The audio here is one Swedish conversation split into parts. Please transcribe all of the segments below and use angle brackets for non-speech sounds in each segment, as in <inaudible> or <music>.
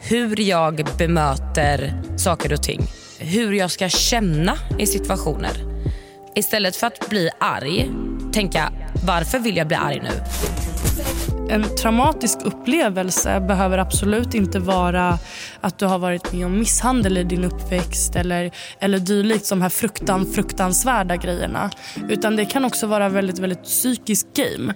hur jag bemöter saker och ting. Hur jag ska känna i situationer. Istället för att bli arg, tänka varför vill jag bli arg nu? En traumatisk upplevelse behöver absolut inte vara att du har varit med om misshandel i din uppväxt eller, eller dylikt, de här fruktan, fruktansvärda grejerna. Utan det kan också vara väldigt, väldigt psykisk game.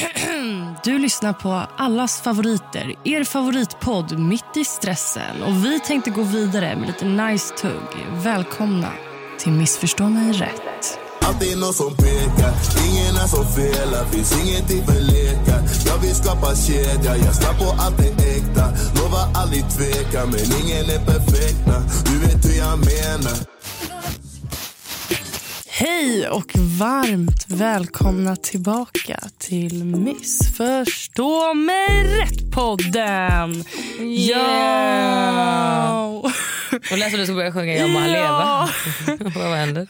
<clears throat> Du lyssnar på allas favoriter, er favoritpodd Mitt i stressen. Och Vi tänkte gå vidare med lite nice tugg. Välkomna till Missförstå mig rätt. Alltid någon som pekar, ingen är som felar Finns ingenting för lekar Jag vill skapa kedja, jag snabb på allt det äkta Lovar aldrig tveka, men ingen är perfekta Du vet hur jag menar Hej och varmt välkomna tillbaka till Missförstå mig rätt-podden. Ja! Och lät som du skulle börja sjunga Jag må leva. Vad händer?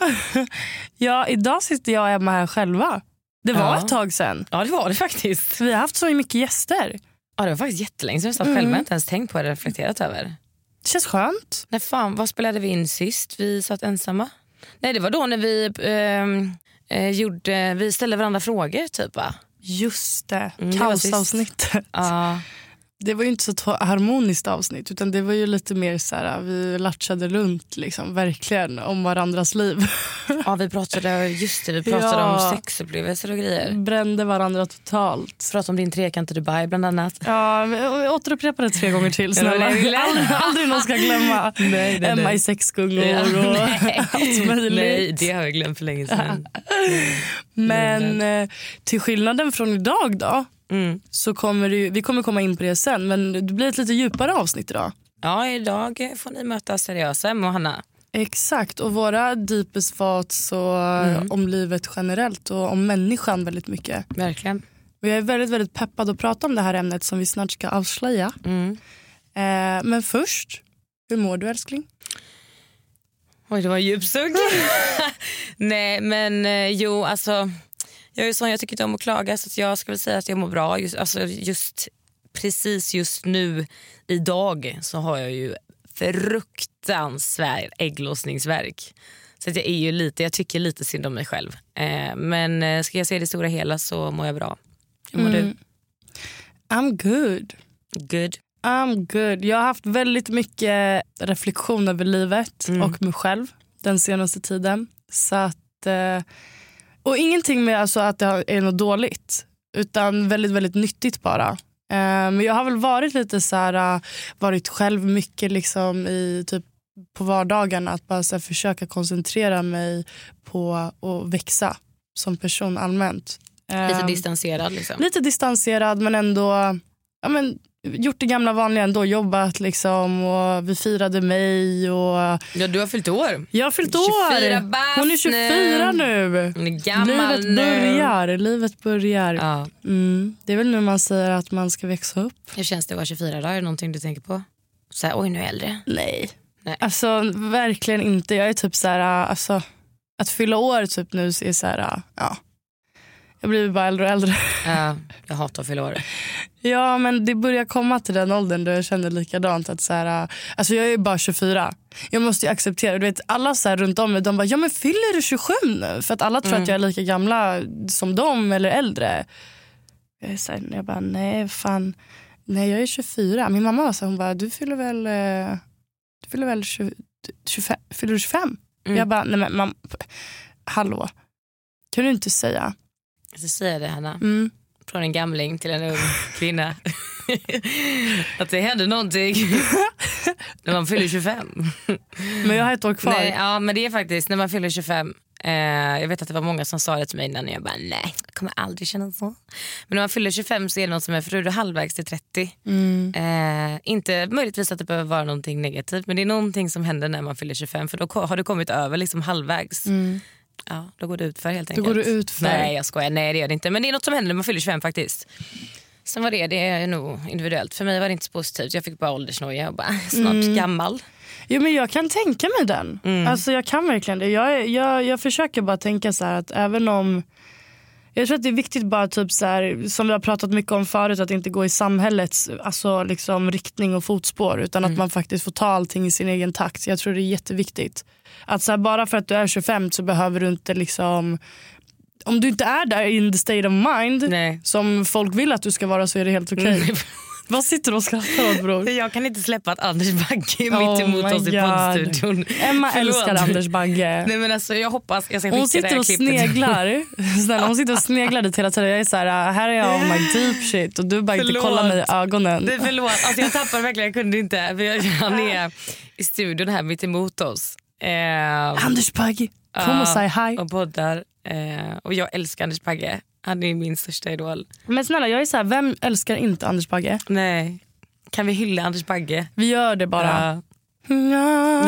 ja, idag sitter jag och Emma här själva. Det var Ja. ett tag sen. Ja det var det faktiskt. Vi har haft så mycket gäster. Ja, det var faktiskt jättelänge sedan jag satt själv. Jag inte ens tänkt på det reflekterat över. Det känns skönt. Nej fan, vad spelade vi in sist? Vi satt ensamma. Nej det var då när vi ehm, eh, gjorde, vi ställde varandra frågor typ va? Just det, Mm, det kaosavsnittet. Ja. Det var ju inte så ett harmoniskt avsnitt utan det var ju lite mer så här, vi latchade runt liksom, verkligen om varandras liv. <laughs> ja vi pratade, just det, vi pratade Ja. om sexupplevelser och grejer. Brände varandra totalt. Pratade om din trekant i Dubai bland annat. Ja, men jag återupprepar det tre gånger till. <laughs> Snälla. aldrig, aldrig någon ska glömma. <laughs> nej, Emma nej. i sexgungor Ja, och nej. allt möjligt. Nej det har jag glömt för länge sedan. Men eh, till skillnaden från idag då Mm. så kommer ju, vi kommer komma in på det sen men det blir ett lite djupare avsnitt idag. Ja idag får ni möta seriösa Emma och Hanna. Exakt och våra deepest thoughts och Mm. om livet generellt och om människan väldigt mycket. Verkligen. Och jag är väldigt, väldigt peppad att prata om det här ämnet som vi snart ska avslöja. Mm. Eh, men först, hur mår du älskling? Oj, det var en djup. <laughs> <laughs> Nej, men eh, jo, alltså. Jag är sån, jag tycker inte om att klaga så att jag ska väl säga att jag mår bra. Just, alltså, just precis just nu, idag, så har jag ju fruktansvärd ägglossningsvärk. Så att jag är ju lite, jag tycker lite synd om mig själv. Eh, men eh, ska jag se det stora hela så mår jag bra. Hur mår Mm. I'm good. du? Good. I'm good. Jag har haft väldigt mycket reflektion över livet Mm. och mig själv den senaste tiden. Så att, eh, och ingenting med alltså att det är något dåligt utan väldigt, väldigt nyttigt bara. Eh, Men jag har väl varit lite så här, eh, varit själv mycket liksom i typ på vardagarna att bara så försöka koncentrera mig på att växa som person allmänt. Lite Eh, distanserad liksom. lite distanserad men ändå ja, men, gjort det gamla vanliga ändå. Jobbat liksom och vi firade mig och Ja, du har fyllt år. jag har fyllt 24 år. Hon är 24 nu. Hon är gammal Livet nu. börjar. Livet börjar. Ja. Mm. Det är väl nu man säger att man ska växa upp. Hur känns det att vara 24 dagar? Är det någonting du tänker på? Så här, oj nu är jag äldre. Nej. Nej. Alltså verkligen inte. Jag är typ så här, alltså, att fylla år typ nu är så här, ja. Jag blir bara äldre och äldre. Ja, jag hatar att fylla år. <laughs> Ja men det börjar komma till den åldern då jag känner likadant. Att så här, alltså jag är bara 24. Jag måste ju acceptera. Du vet, alla så här runt om mig de bara ja men fyller du 27 nu? För att alla tror att jag är lika gamla som dem eller äldre. Jag, är så här, jag bara nej fan. Nej jag är 24. Min mamma var så här, hon bara du fyller väl, eh, du fyller väl 20, 25? Fyller du 25? Mm. Jag bara nej men mam, hallå. Kan du inte säga? Jag ska säga det Hanna, Mm. från en gamling till en ung kvinna. <laughs> att det hände någonting. <laughs> när man fyller 25. Men jag har ett år kvar. Nej, ja, men det är faktiskt när man fyller 25. Eh, jag vet att det var många som sa det till mig innan och jag bara nej, jag kommer aldrig känna så. Men när man fyller 25 så är det något som är, för då är du halvvägs till 30. Eh, inte möjligtvis att det behöver vara någonting negativt men det är någonting som händer när man fyller 25 för då har du kommit över liksom halvvägs. Ja, då går det ut för helt enkelt. går det utför. Nej jag skojar, nej det gör det inte. Men det är något som händer när man fyller 25 faktiskt. Sen var det, det är nog individuellt. För mig var det inte så positivt. Jag fick bara åldersnoja och bara <laughs> snart gammal. Jo, men jag kan tänka mig den. Mm. Alltså, jag kan verkligen det. Jag, jag, jag försöker bara tänka så här att även om... Jag tror att det är viktigt bara typ så här, som vi har pratat mycket om förut att inte gå i samhällets alltså, liksom, riktning och fotspår utan Mm. att man faktiskt får ta allting i sin egen takt. Jag tror det är jätteviktigt. Att så här, bara för att du är 25 så behöver du inte liksom om du inte är där in the state of mind Nej. som folk vill att du ska vara så är det helt okej. Mm. <laughs> Vad sitter du och skrattar åt bror? Jag kan inte släppa att Anders Bagge är Oh mitt emot oss i poddstudion. Emma Förlåt. älskar Anders Bagge. <laughs> Nej men alltså jag hoppas jag ska Hon det sitter och sneglar. <laughs> Snälla, hon sitter och sneglar dit hela tiden. Jag är så här, här är jag on my deep shit och du bara inte Förlåt. kollar mig i ögonen. Nej, förlåt, alltså jag tappade verkligen, jag kunde inte. Jag, han är i studion här mitt emot oss. Eh, Anders Bagge, kom och säg hi. Och poddar. Eh, och jag älskar Anders Bagge. Han är min största idol. Men snälla, jag är så här, vem älskar inte Anders Bagge? Nej. Kan vi hylla Anders Bagge? Vi gör det bara. Ja. Ja.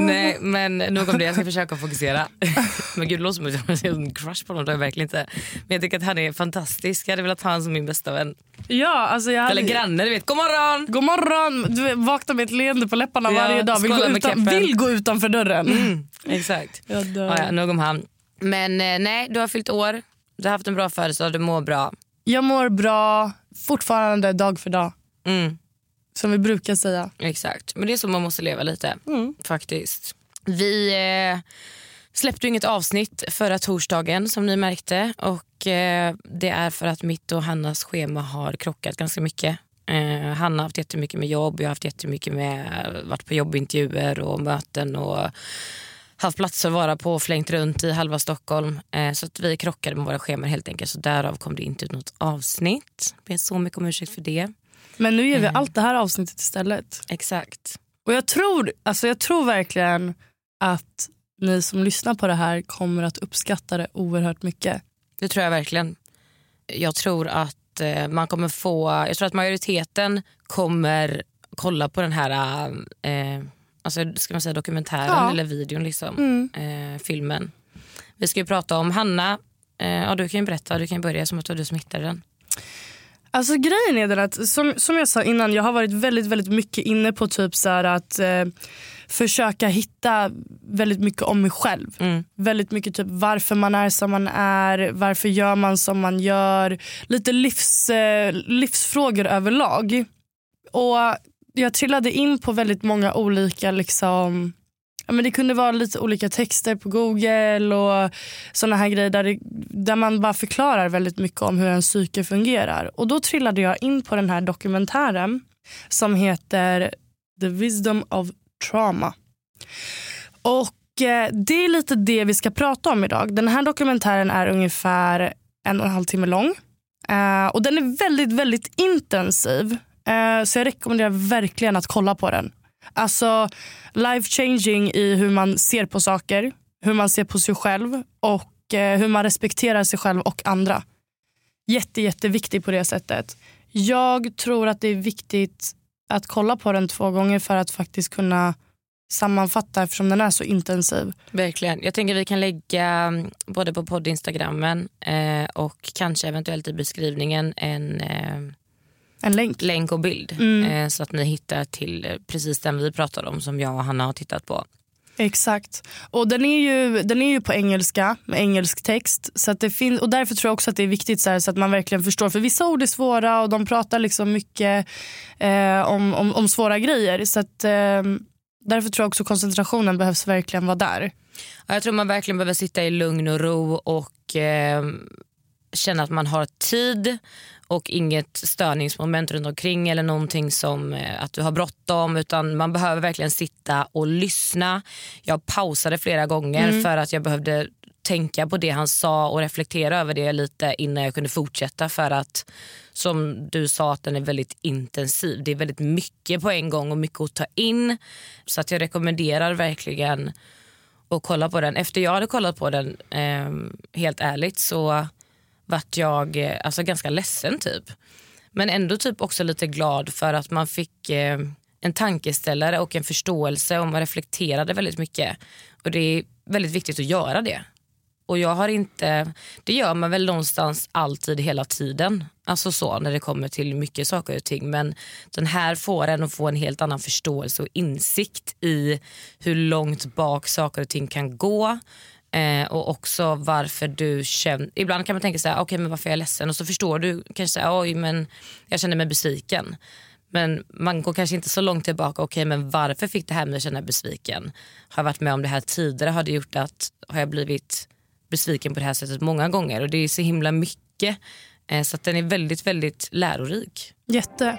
Nej men nog om det, jag ska försöka fokusera. <laughs> men gud det låter som att jag har en crush på honom, det har jag verkligen inte. Men jag tycker att han är fantastisk, jag hade velat ha honom som min bästa vän. Ja, alltså jag hade... Eller granne du vet, god morgon! God morgon! Du vaknar med ett leende på läpparna Ja, varje dag. Vill gå, utan. Mm. vill gå utanför dörren. Exakt. Dör. Ja, ja, nog om han. Men eh, nej, du har fyllt år, du har haft en bra födelsedag, du mår bra. Jag mår bra fortfarande dag för dag. Mm, Som vi brukar säga. exakt, men det är så man måste leva lite. Mm. Faktiskt. Vi eh, släppte inget avsnitt förra torsdagen som ni märkte. Och eh, Det är för att mitt och Hannas schema har krockat ganska mycket. Eh, Hanna har haft jättemycket med jobb, jag har haft jättemycket med varit på jobbintervjuer och möten och haft platser att vara på och flängt runt i halva Stockholm. Eh, så att vi krockade med våra scheman helt enkelt. Så därav kom det inte ut något avsnitt. Ber så mycket om ursäkt för det. Men nu ger Mm. vi allt det här avsnittet istället. Exakt. Och jag tror, alltså jag tror verkligen att ni som lyssnar på det här kommer att uppskatta det oerhört mycket. Det tror jag verkligen. Jag tror att eh, man kommer få, jag tror att majoriteten kommer kolla på den här eh, alltså, ska man säga dokumentären Ja. eller videon, liksom, Mm. eh, filmen. Vi ska ju prata om Hanna, eh, ja, du kan ju berätta, du kan börja som att du smittade den. Alltså grejen är den att som, som jag sa innan, jag har varit väldigt väldigt mycket inne på typ så att eh, försöka hitta väldigt mycket om mig själv. Mm. Väldigt mycket typ varför man är som man är, varför gör man som man gör. Lite livs, eh, livsfrågor överlag. Och jag trillade in på väldigt många olika liksom Ja, men det kunde vara lite olika texter på google och såna här grejer där, det, där man bara förklarar väldigt mycket om hur en psyke fungerar. Och då trillade jag in på den här dokumentären som heter The Wisdom of Trauma. Och eh, det är lite det vi ska prata om idag. Den här dokumentären är ungefär en och en halv timme lång. Eh, och den är väldigt, väldigt intensiv. Eh, så jag rekommenderar verkligen att kolla på den. Alltså life changing i hur man ser på saker, hur man ser på sig själv och eh, hur man respekterar sig själv och andra. Jätte, jätteviktig på det sättet. Jag tror att det är viktigt att kolla på den två gånger för att faktiskt kunna sammanfatta eftersom den är så intensiv. Verkligen. Jag tänker vi kan lägga mm, både på podd-instagrammen eh, och kanske eventuellt i beskrivningen en eh, en länk. länk och bild Mm. eh, så att ni hittar till eh, precis den vi pratade om som jag och Hanna har tittat på. Exakt. Och den är ju, den är ju på engelska med engelsk text. Så att det fin- och därför tror jag också att det är viktigt så, här, så att man verkligen förstår. För vissa ord är svåra och de pratar liksom mycket eh, om, om, om svåra grejer. Så att, eh, därför tror jag också koncentrationen behövs verkligen vara där. Ja, Jag tror man verkligen behöver sitta i lugn och ro och eh, känna att man har tid och inget störningsmoment runt omkring eller någonting som eh, att du har bråttom utan man behöver verkligen sitta och lyssna. Jag pausade flera gånger för att jag behövde tänka på det han sa och reflektera över det lite innan jag kunde fortsätta. För att som du sa att den är väldigt intensiv. Det är väldigt mycket på en gång och mycket att ta in. Så att jag rekommenderar verkligen att kolla på den. Efter jag hade kollat på den, eh, helt ärligt, så vart jag eh, alltså, ganska ledsen typ. Men ändå typ också lite glad för att man fick eh, en tankeställare och en förståelse och man reflekterade väldigt mycket. Och det är väldigt viktigt att göra det. Och jag har inte, det gör man väl någonstans alltid hela tiden. Alltså så när det kommer till mycket saker och ting. Men den här får en att få en helt annan förståelse och insikt i hur långt bak saker och ting kan gå. Eh, och också varför du känner, ibland kan man tänka så här, okay, men varför är jag ledsen? Och så förstår du kanske så oj men jag känner mig besviken. Men man går kanske inte så långt tillbaka. Okej, okay, men varför fick det här mig att känna besviken? Har jag varit med om det här tidigare? Har det gjort att, har jag blivit besviken på det här sättet många gånger? Och det är så himla mycket. Eh, så att den är väldigt, väldigt lärorik. Jätte.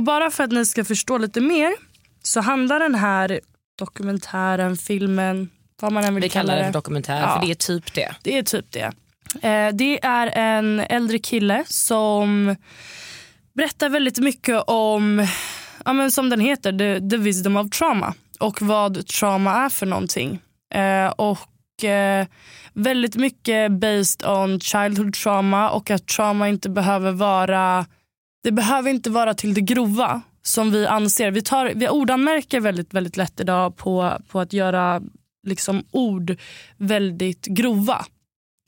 Och bara för att ni ska förstå lite mer så handlar den här dokumentären, filmen, vad man än vill Vi kalla kallar det det. för dokumentär Ja. för det är typ det. Det är typ det. Eh, det är en äldre kille som berättar väldigt mycket om, ja, men som den heter, the, the wisdom of trauma. Och vad trauma är för någonting. Eh, och eh, väldigt mycket based on childhood trauma och att trauma inte behöver vara det behöver inte vara till det grova som vi anser. Vi, tar, vi ordanmärker väldigt, väldigt lätt idag på, på att göra liksom ord väldigt grova.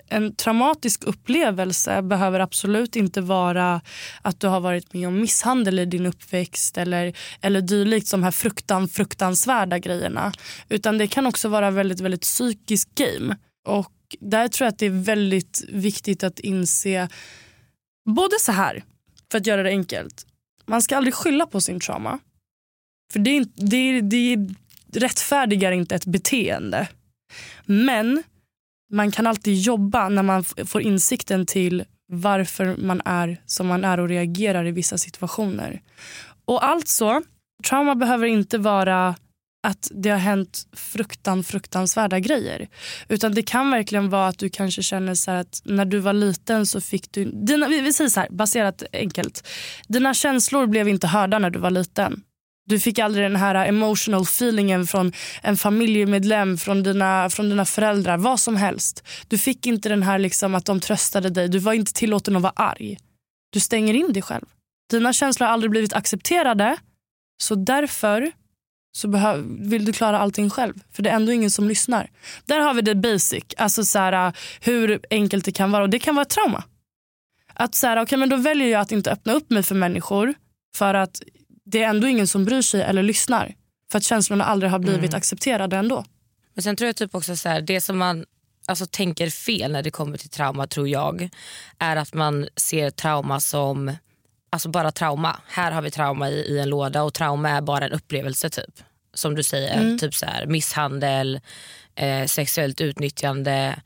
En traumatisk upplevelse behöver absolut inte vara att du har varit med om misshandel i din uppväxt eller, eller dylikt, de här fruktan, fruktansvärda grejerna. Utan det kan också vara väldigt, väldigt psykisk game. Och där tror jag att det är väldigt viktigt att inse både så här, för att göra det enkelt. Man ska aldrig skylla på sin trauma. För det, är, inte- det, är, det är, rättfärdigar inte ett beteende. Men man kan alltid jobba när man får insikten till varför man är som man är och reagerar i vissa situationer. Och alltså, trauma behöver inte vara att det har hänt fruktan, fruktansvärda grejer. Utan det kan verkligen vara att du kanske känner så här att när du var liten så fick du... Dina, vi, vi säger så här, baserat enkelt. Dina känslor blev inte hörda när du var liten. Du fick aldrig den här emotional feelingen från en familjemedlem, från dina, från dina föräldrar, vad som helst. Du fick inte den här liksom att de tröstade dig. Du var inte tillåten att vara arg. Du stänger in dig själv. Dina känslor har aldrig blivit accepterade. Så därför så vill du klara allting själv. För det är ändå ingen som lyssnar. Där har vi det basic. Alltså så här, hur enkelt det kan vara. Och det kan vara ett trauma. Att så här, okay, men då väljer jag att inte öppna upp mig för människor. För att det är ändå ingen som bryr sig eller lyssnar. För att känslorna aldrig har blivit accepterade ändå. Men sen tror jag typ också så här, det som man alltså, tänker fel när det kommer till trauma tror jag är att man ser trauma som alltså bara trauma. Här har vi trauma i, i en låda och trauma är bara en upplevelse typ. Som du säger, typ så här, misshandel, eh, sexuellt utnyttjande.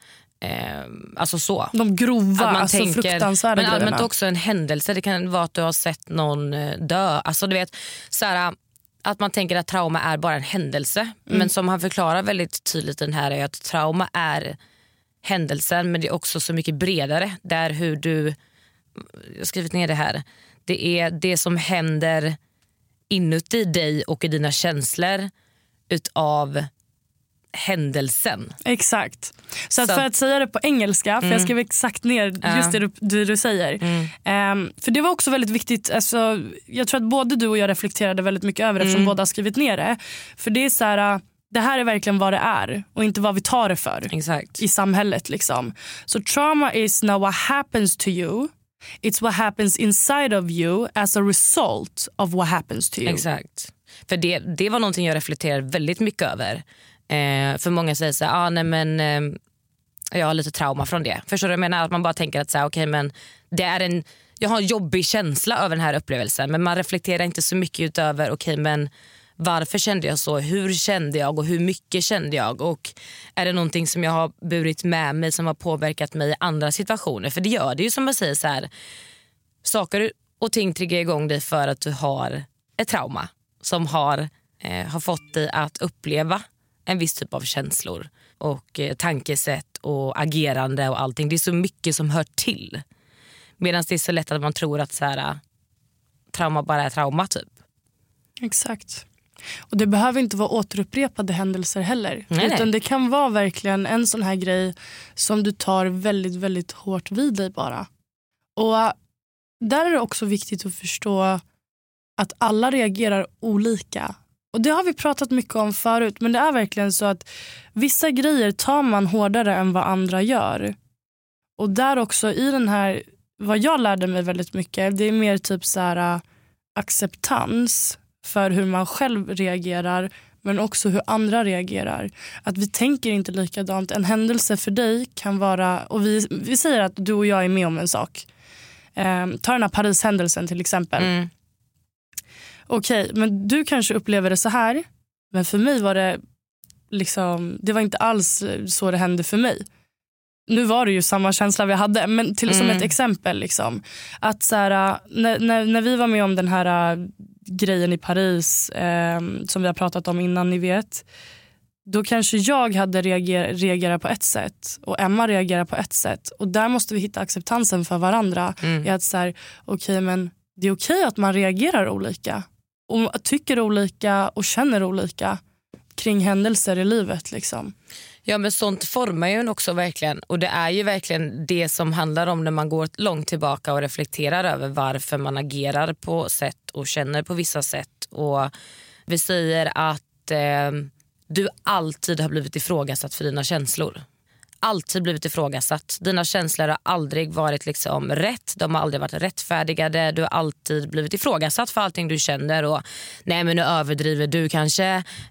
Eh, alltså så. De grova, Att man alltså tänker, fruktansvärda men allmänt också en händelse. Det kan vara att du har sett någon eh, dö. Alltså du vet, så här, att man tänker att trauma är bara en händelse. Mm. Men som han förklarar väldigt tydligt i den här är att trauma är händelsen men det är också så mycket bredare. Där hur du, jag har skrivit ner det här. Det är det som händer inuti dig och i dina känslor utav händelsen. Exakt. Så, att Så- för att säga det på engelska, för jag skrev exakt ner just det du, du, du säger. Ehm, för det var också väldigt viktigt. Alltså, jag tror att både du och jag reflekterade väldigt mycket över det eftersom båda har skrivit ner det. För det är så här, äh, det här är verkligen vad det är och inte vad vi tar det för Exakt. i samhället. Liksom. Så trauma is not what happens to you. It's what happens inside of you as a result of what happens to you. Exakt. För det, det var någonting jag reflekterade väldigt mycket över. Eh, för många säger så här, ah, nej men eh, jag har lite trauma från det. Förstår du vad jag menar? Att man bara tänker att så här, okay, men det är en, jag har en jobbig känsla över den här upplevelsen men man reflekterar inte så mycket utöver okay, men varför kände jag så, hur kände jag och hur mycket kände jag och är det någonting som jag har burit med mig som har påverkat mig i andra situationer? För det gör det ju som man säger så här, saker och ting triggar igång dig för att du har ett trauma som har, eh, har fått dig att uppleva en viss typ av känslor och eh, tankesätt och agerande och allting. Det är så mycket som hör till. Medan det är så lätt att man tror att så här, trauma bara är trauma typ. Exakt. Och Det behöver inte vara återupprepade händelser heller. Nej, utan nej. Det kan vara verkligen en sån här grej som du tar väldigt väldigt hårt vid dig bara. Och Där är det också viktigt att förstå att alla reagerar olika. Och Det har vi pratat mycket om förut men det är verkligen så att vissa grejer tar man hårdare än vad andra gör. Och där också i den här, vad jag lärde mig väldigt mycket, det är mer typ så här äh, acceptans för hur man själv reagerar men också hur andra reagerar. Att vi tänker inte likadant. En händelse för dig kan vara, och vi, vi säger att du och jag är med om en sak. Eh, ta den här Paris-händelsen till exempel. Mm. Okej, men du kanske upplever det så här. Men för mig var det liksom, det var inte alls så det hände för mig. Nu var det ju samma känsla vi hade, men till, som Mm. ett exempel. Liksom, att så här, när, när, när vi var med om den här äh, grejen i Paris eh, som vi har pratat om innan, ni vet. Då kanske jag hade reager, reagerat på ett sätt och Emma reagerar på ett sätt. Och Där måste vi hitta acceptansen för varandra. I att så här, okay, men Det är okej att man reagerar olika och tycker olika och känner olika kring händelser i livet. Liksom. Ja men sånt formar ju en också verkligen och det är ju verkligen det som handlar om när man går långt tillbaka och reflekterar över varför man agerar på sätt och känner på vissa sätt. Och vi säger att eh, du alltid har blivit ifrågasatt för dina känslor. Alltid blivit ifrågasatt. Dina känslor har aldrig varit liksom rätt, de har aldrig varit rättfärdigade. Du har alltid blivit ifrågasatt för allting du känner. Och, nej men nu överdriver du kanske.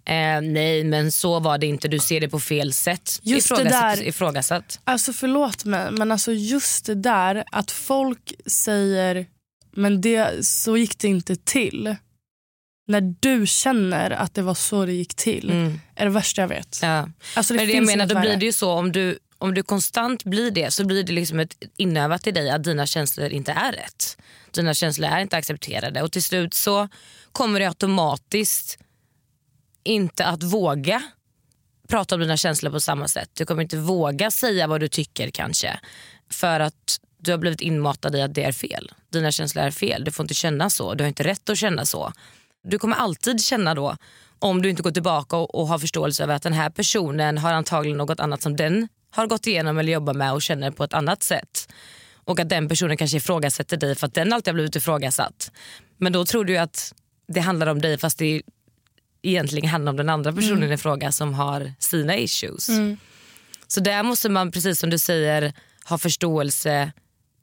Eh, nej men så var det inte, du ser det på fel sätt. Just ifrågasatt, där- ifrågasatt. Alltså förlåt mig, men alltså just det där att folk säger men det, så gick det inte till. När du känner att det var så det gick till är det värsta jag vet. Ja. Alltså det Men det jag menar, då blir det ju så om du, om du konstant blir det så blir det liksom ett inövat i dig att dina känslor inte är rätt. Dina känslor är inte accepterade och till slut så kommer du automatiskt inte att våga prata om dina känslor på samma sätt. Du kommer inte våga säga vad du tycker kanske. För att du har blivit inmatad i att det är fel. Dina känslor är fel. Du får inte känna så. Du har inte rätt att känna så. Du kommer alltid känna då, om du inte går tillbaka och, och har förståelse över att den här personen har antagligen något annat som den har gått igenom eller jobbar med och känner på ett annat sätt. Och att den personen kanske ifrågasätter dig för att den alltid har blivit ifrågasatt. Men då tror du att det handlar om dig fast det egentligen handlar om den andra personen i fråga som har sina issues. Så där måste man, precis som du säger, ha förståelse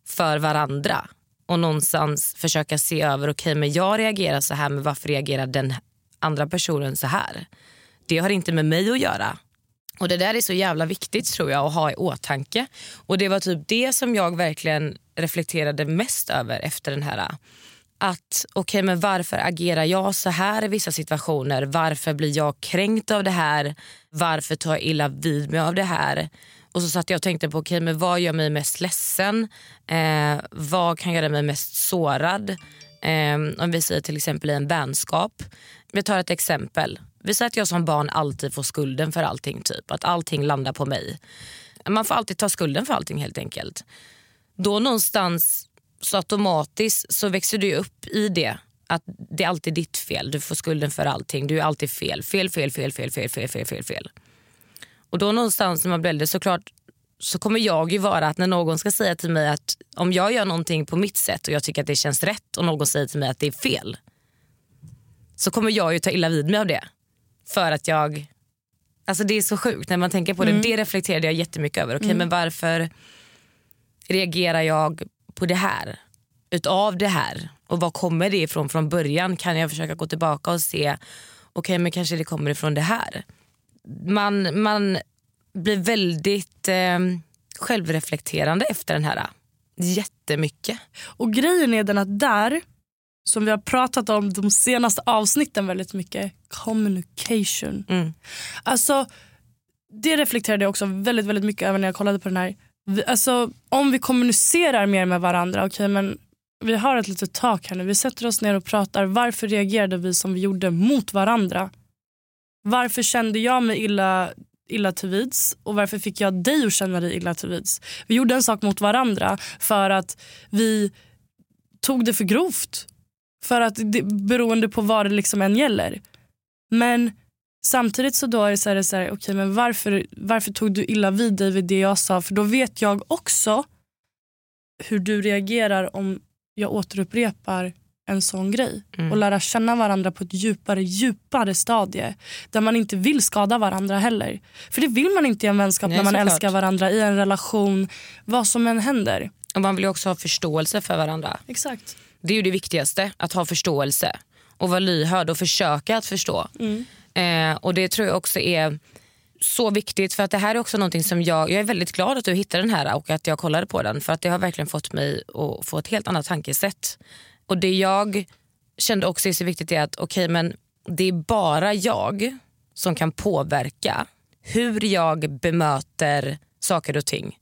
för varandra och någonstans försöka se över, okej men jag reagerar så här men varför reagerar den andra personen så här? Det har inte med mig att göra. Och Det där är så jävla viktigt tror jag att ha i åtanke. Och Det var typ det som jag verkligen reflekterade mest över efter den här äh, att okej men varför agerar jag så här i vissa situationer? Varför blir jag kränkt av det här? Varför tar jag illa vid mig av det här? Och så satt jag och tänkte på okej men vad gör mig mest ledsen? Eh, vad kan göra mig mest sårad? Eh, om vi säger till exempel i en vänskap. Vi tar ett exempel. Vi säger att jag som barn alltid får skulden för allting. typ Att allting landar på mig. Man får alltid ta skulden för allting helt enkelt. Då någonstans så automatiskt så växer du upp i det. att det är alltid ditt fel. Du får skulden för allting. Du är alltid fel. Fel, fel, fel, fel, fel, fel, fel, fel. fel. Och då någonstans när man blir äldre såklart så kommer jag ju vara att när någon ska säga till mig att om jag gör någonting på mitt sätt och jag tycker att det känns rätt och någon säger till mig att det är fel så kommer jag ju ta illa vid mig av det. För att jag, alltså det är så sjukt när man tänker på det. Det reflekterade jag jättemycket över. Okej men varför reagerar jag på det här? Utav det här? Och var kommer det ifrån från början? Kan jag försöka gå tillbaka och se, okej men kanske det kommer ifrån det här. Man, man blir väldigt eh, självreflekterande efter den här. Jättemycket. Och grejen är den att där, som vi har pratat om de senaste avsnitten väldigt mycket, communication. Mm. Alltså, det reflekterade jag också väldigt, väldigt mycket över när jag kollade på den här. Vi, alltså, om vi kommunicerar mer med varandra, okej men vi har ett litet tak här nu. Vi sätter oss ner och pratar. Varför reagerade vi som vi gjorde mot varandra? Varför kände jag mig illa, illa till vids och varför fick jag dig att känna dig illa till vids? Vi gjorde en sak mot varandra för att vi tog det för grovt. För att det, beroende på vad det liksom än gäller. Men samtidigt så då är det så här, så här okay, men varför, varför tog du illa vid dig vid det jag sa? För då vet jag också hur du reagerar om jag återupprepar en sån grej. Och lära känna varandra på ett djupare, djupare stadie. Där man inte vill skada varandra heller. För det vill man inte i en vänskap Nej, när man älskar varandra, i en relation, vad som än händer. Och man vill ju också ha förståelse för varandra. Exakt. Det är ju det viktigaste, att ha förståelse. Och vara lyhörd och försöka att förstå. Eh, och det tror jag också är så viktigt för att det här är också någonting som jag, jag är väldigt glad att du hittade den här och att jag kollade på den för att det har verkligen fått mig att få ett helt annat tankesätt. Och det jag kände också är så viktigt är att okej men det är bara jag som kan påverka hur jag bemöter saker och ting.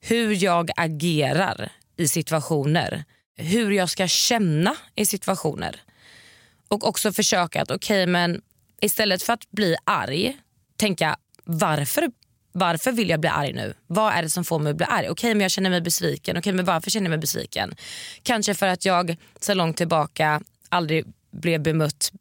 Hur jag agerar i situationer. Hur jag ska känna i situationer. Och också försöka att okej men istället för att bli arg tänka varför, varför vill jag bli arg nu? Vad är det som får mig att bli arg? Okej men jag känner mig besviken. Okej men varför känner jag mig besviken? Kanske för att jag så långt tillbaka aldrig blev bemött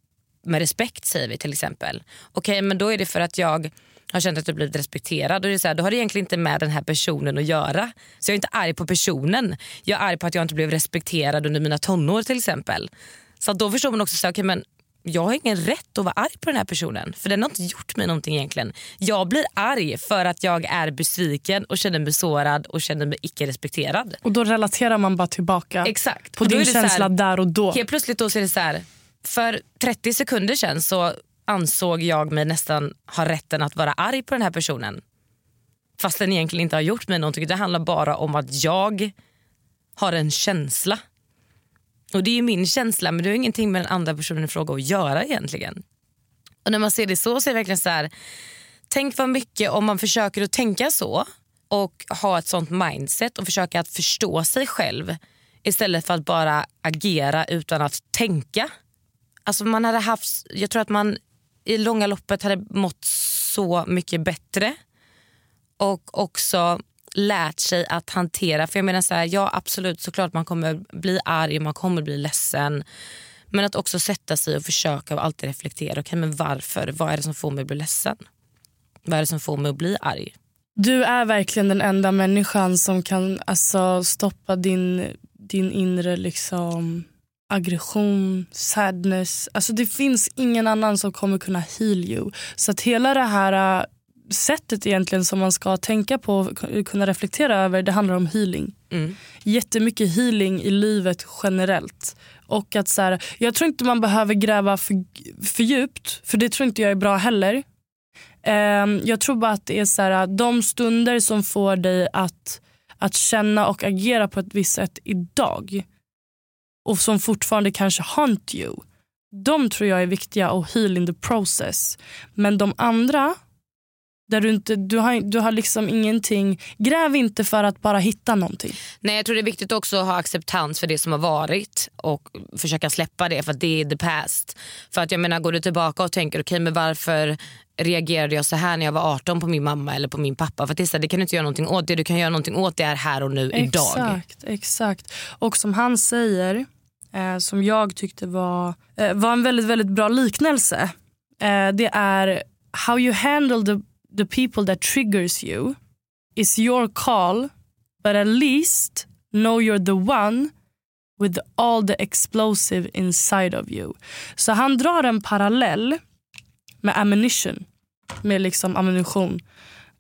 med respekt säger vi till exempel. Okej men då är det för att jag har känt att jag blivit respekterad. Och det är så här, då har det egentligen inte med den här personen att göra. Så jag är inte arg på personen. Jag är arg på att jag inte blev respekterad under mina tonår till exempel. Så då förstår man också så här, men jag har ingen rätt att vara arg på den här personen. För den har inte gjort mig någonting egentligen. Jag blir arg för att jag är besviken och känner mig sårad och känner mig icke respekterad. Och då relaterar man bara tillbaka Exakt. på Och din så här- känsla där och då. Helt plötsligt då så är det så här, för 30 sekunder sedan så ansåg jag mig nästan ha rätten att vara arg på den här personen. Fast den egentligen inte har gjort mig någonting. Det handlar bara om att jag har en känsla. Och det är ju min känsla men det har ingenting med den andra personen i fråga att göra egentligen. Och när man ser det så så är det verkligen så här, tänk vad mycket om man försöker att tänka så och ha ett sånt mindset och försöka att förstå sig själv istället för att bara agera utan att tänka. Alltså man hade haft, jag tror att man i långa loppet hade mått så mycket bättre och också lärt sig att hantera. För jag menar så här, ja absolut såklart man kommer bli arg och man kommer bli ledsen. Men att också sätta sig och försöka och alltid reflektera. Okay, men varför? Vad är det som får mig att bli ledsen? Vad är det som får mig att bli arg? Du är verkligen den enda människan som kan alltså, stoppa din, din inre liksom, aggression, sadness. Alltså, det finns ingen annan som kommer kunna heal you. Så att hela det här äh, sättet egentligen som man ska tänka på och kunna reflektera över, det handlar om healing. Mm. Jättemycket healing i livet generellt. Och att så här, jag tror inte man behöver gräva för, för djupt, för det tror inte jag är bra heller. Ehm, jag tror bara att det är så här, de stunder som får dig att, att känna och agera på ett visst sätt idag och som fortfarande kanske hunt you. De tror jag är viktiga och heal in the process. Men de andra, där du, inte, du, har, du har liksom ingenting, gräv inte för att bara hitta någonting. Nej, jag tror det är viktigt också att ha acceptans för det som har varit och försöka släppa det för att det är the past. För att jag menar, går du tillbaka och tänker okej men varför reagerade jag så här när jag var 18 på min mamma eller på min pappa? För att det, är så här, det kan du inte göra någonting åt. Det du kan göra någonting åt det är här och nu idag. Exakt, exakt. Och som han säger, eh, som jag tyckte var, eh, var en väldigt, väldigt bra liknelse. Eh, det är how you handle the, the people that triggers you is your call but at least know you're the one with all the explosive inside of you. Så han drar en parallell med ammunition, med liksom ammunition.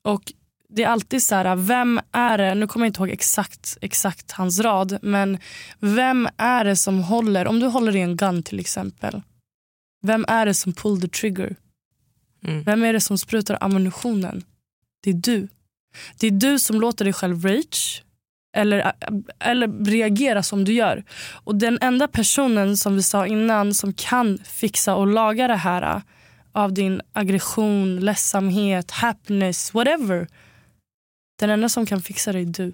Och det är alltid så här, vem är det, nu kommer jag inte ihåg exakt, exakt hans rad, men vem är det som håller, om du håller i en gun till exempel, vem är det som pull the trigger? Mm. Vem är det som sprutar ammunitionen? Det är du. Det är du som låter dig själv rage eller, eller reagera som du gör. Och den enda personen som vi sa innan som kan fixa och laga det här av din aggression, ledsamhet, happiness, whatever. Den enda som kan fixa det är du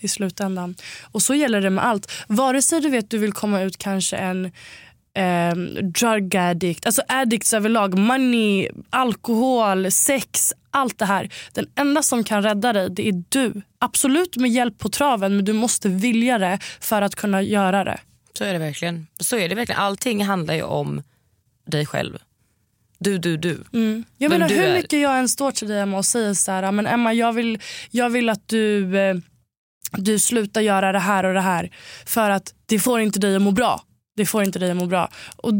i slutändan. Och så gäller det med allt. Vare sig du vet du vill komma ut kanske en eh, drug addict, alltså addicts överlag, money, alkohol, sex, allt det här. Den enda som kan rädda dig det är du. Absolut med hjälp på traven men du måste vilja det för att kunna göra det. Så är det verkligen. Så är det verkligen. Allting handlar ju om dig själv. Du, du, du. Mm. Jag Vem menar hur är. mycket jag än står till dig Emma och säger så här, men Emma jag vill, jag vill att du, eh, du slutar göra det här och det här för att det får inte dig att må bra. Det får inte dig att må bra. Och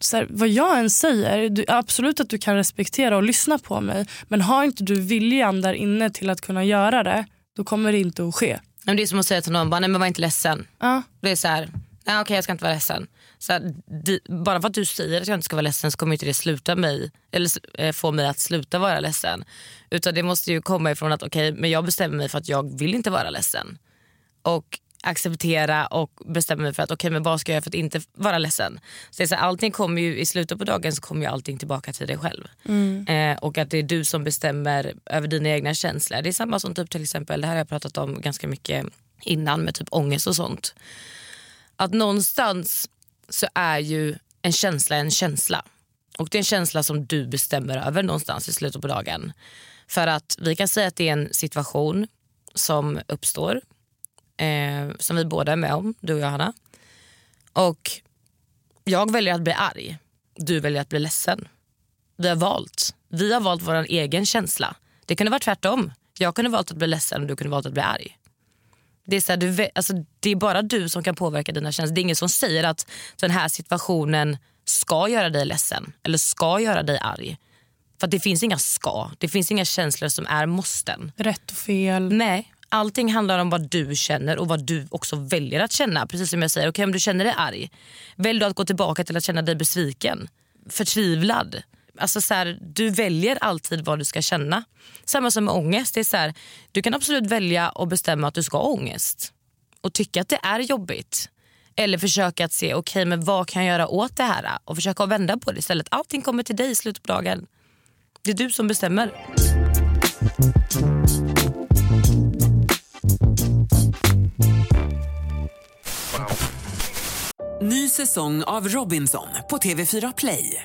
så här, vad jag än säger, du, absolut att du kan respektera och lyssna på mig men har inte du viljan där inne till att kunna göra det då kommer det inte att ske. Men det är som att säga till någon, bara, nej men var inte ledsen. Ja. Det är så här, nej okej jag ska inte vara ledsen. Så här, di, bara för att du säger att jag inte ska vara ledsen så kommer inte det sluta mig, eller eh, få mig att sluta vara ledsen. Utan det måste ju komma ifrån att okej men jag bestämmer mig för att jag vill inte vara ledsen. Och acceptera och bestämma mig för att okej men vad ska jag göra för att inte vara ledsen. Så så här, allting kommer ju, I slutet på dagen så kommer ju allting tillbaka till dig själv. Eh, och att det är du som bestämmer över dina egna känslor. Det är samma som typ till exempel, det här har jag pratat om ganska mycket innan med typ ångest och sånt. Att någonstans så är ju en känsla en känsla. Och det är en känsla som du bestämmer över någonstans i slutet på dagen. För att vi kan säga att det är en situation som uppstår eh, som vi båda är med om, du och jag Hanna. Och jag väljer att bli arg, du väljer att bli ledsen. Vi har valt. Vi har valt vår egen känsla. Det kunde vara tvärtom. Jag kunde valt att bli ledsen och du kunde valt att bli arg. Det är, så här, du, alltså, det är bara du som kan påverka dina känslor. Det är ingen som säger att den här situationen ska göra dig ledsen eller ska göra dig arg. För att det finns inga ska. Det finns inga känslor som är måsten. Rätt och fel. Nej, allting handlar om vad du känner och vad du också väljer att känna. Precis som jag säger, okay, om du känner dig arg, välj då att gå tillbaka till att känna dig besviken, förtvivlad. Alltså så här, du väljer alltid vad du ska känna. Samma som med ångest. Det är så här, du kan absolut välja och bestämma att du ska ha ångest och tycka att det är jobbigt. Eller försöka att se okay, men vad kan jag göra åt det här och försöka vända på det istället. Allting kommer till dig i slutet på dagen. Det är du som bestämmer. Ny säsong av Robinson på TV4 Play.